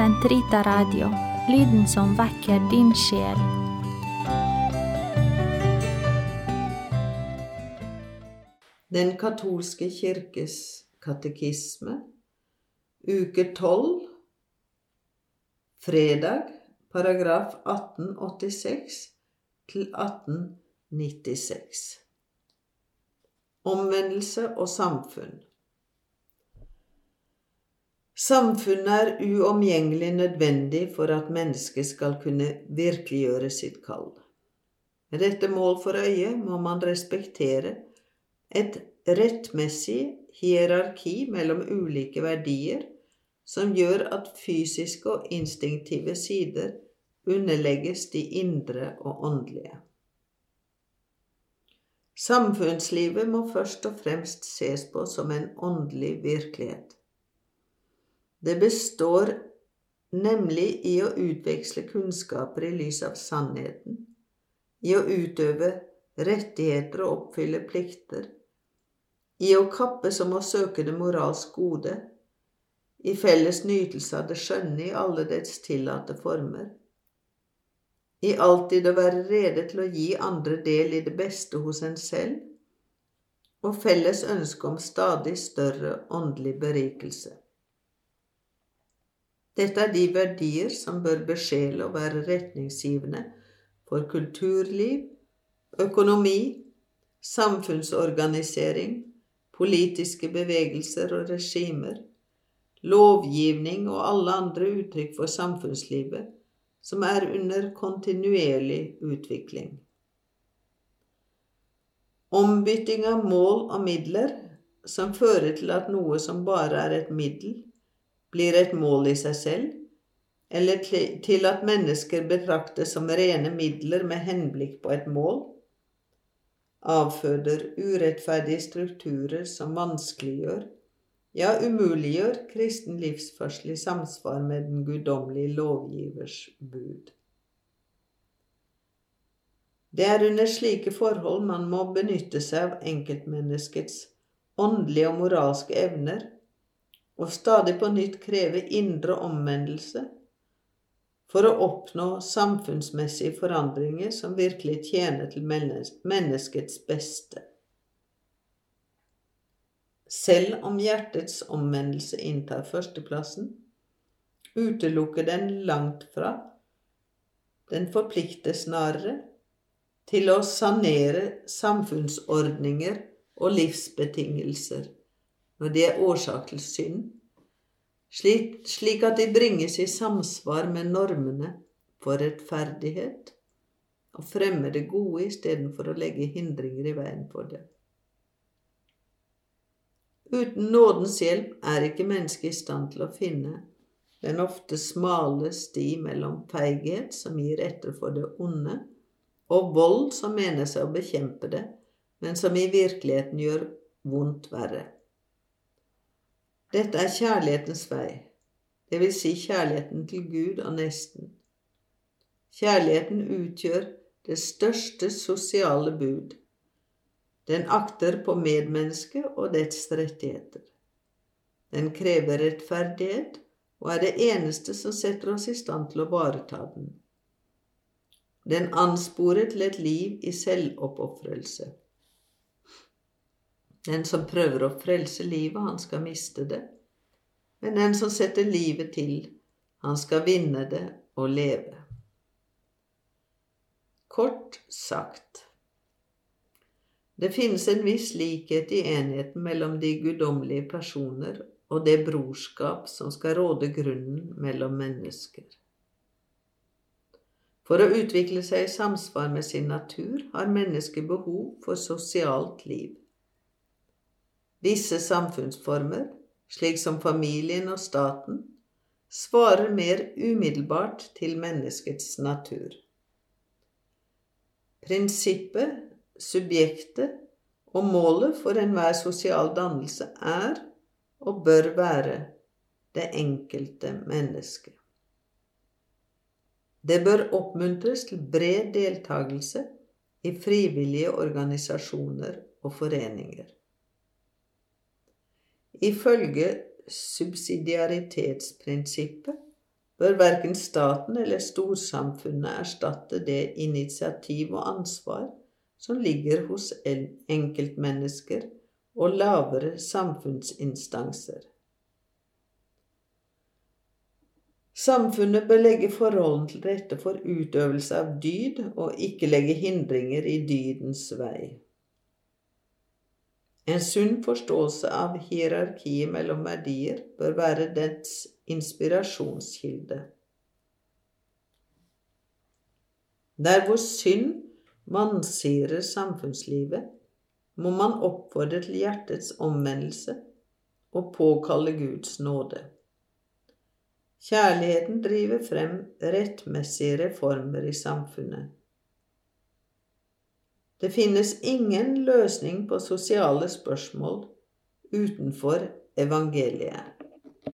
Sentrita Radio, lyden som vekker din sjel. Den katolske kirkes katekisme, uke 12, fredag, paragraf 1886 til 1896. Omvendelse og samfunn. Samfunnet er uomgjengelig nødvendig for at mennesket skal kunne virkeliggjøre sitt kall. Med dette mål for øye må man respektere et rettmessig hierarki mellom ulike verdier som gjør at fysiske og instinktive sider underlegges de indre og åndelige. Samfunnslivet må først og fremst ses på som en åndelig virkelighet. Det består nemlig i å utveksle kunnskaper i lys av sannheten, i å utøve rettigheter og oppfylle plikter, i å kappes om å søke det moralsk gode, i felles nytelse av det skjønne i alle dets tillatte former, i alltid å være rede til å gi andre del i det beste hos en selv, og felles ønske om stadig større åndelig berikelse. Dette er de verdier som bør besjele og være retningsgivende for kulturliv, økonomi, samfunnsorganisering, politiske bevegelser og regimer, lovgivning og alle andre uttrykk for samfunnslivet som er under kontinuerlig utvikling. Ombytting av mål og midler som fører til at noe som bare er et middel, blir et mål i seg selv, eller til at mennesker betraktes som rene midler med henblikk på et mål, avføder urettferdige strukturer som vanskeliggjør, ja, umuliggjør kristen livsførsel i samsvar med den guddommelige lovgivers bud. Det er under slike forhold man må benytte seg av enkeltmenneskets åndelige og moralske evner, og stadig på nytt kreve indre omvendelse for å oppnå samfunnsmessige forandringer som virkelig tjener til menneskets beste. Selv om hjertets omvendelse inntar førsteplassen, utelukker den langt fra. Den forplikter snarere til å sanere samfunnsordninger og livsbetingelser når de er årsak til synd, slik, slik at de bringes i samsvar med normene for rettferdighet og fremmer det gode istedenfor å legge hindringer i veien for det. Uten nådens hjelp er ikke mennesket i stand til å finne den ofte smale sti mellom feighet, som gir etter for det onde, og vold, som mener seg å bekjempe det, men som i virkeligheten gjør vondt verre. Dette er kjærlighetens vei, det vil si kjærligheten til Gud og nesten. Kjærligheten utgjør det største sosiale bud. Den akter på medmennesket og dets rettigheter. Den krever rettferdighet og er det eneste som setter oss i stand til å vareta den. Den ansporer til et liv i selvoppofrelse. Den som prøver å frelse livet, han skal miste det. Men den som setter livet til, han skal vinne det og leve. Kort sagt det finnes en viss likhet i enheten mellom de guddommelige personer og det brorskap som skal råde grunnen mellom mennesker. For å utvikle seg i samsvar med sin natur har mennesket behov for sosialt liv. Visse samfunnsformer, slik som familien og staten, svarer mer umiddelbart til menneskets natur. Prinsippet subjektet og målet for enhver sosial dannelse er og bør være det enkelte mennesket. Det bør oppmuntres til bred deltakelse i frivillige organisasjoner og foreninger. Ifølge subsidiaritetsprinsippet bør verken staten eller storsamfunnet erstatte det initiativ og ansvar som ligger hos enkeltmennesker og lavere samfunnsinstanser. Samfunnet bør legge forholdene til rette for utøvelse av dyd, og ikke legge hindringer i dydens vei. En sunn forståelse av hierarkiet mellom verdier bør være dets inspirasjonskilde. Der hvor synd vansirer samfunnslivet, må man oppfordre til hjertets omvendelse og påkalle Guds nåde. Kjærligheten driver frem rettmessige reformer i samfunnet. Det finnes ingen løsning på sosiale spørsmål utenfor evangeliet.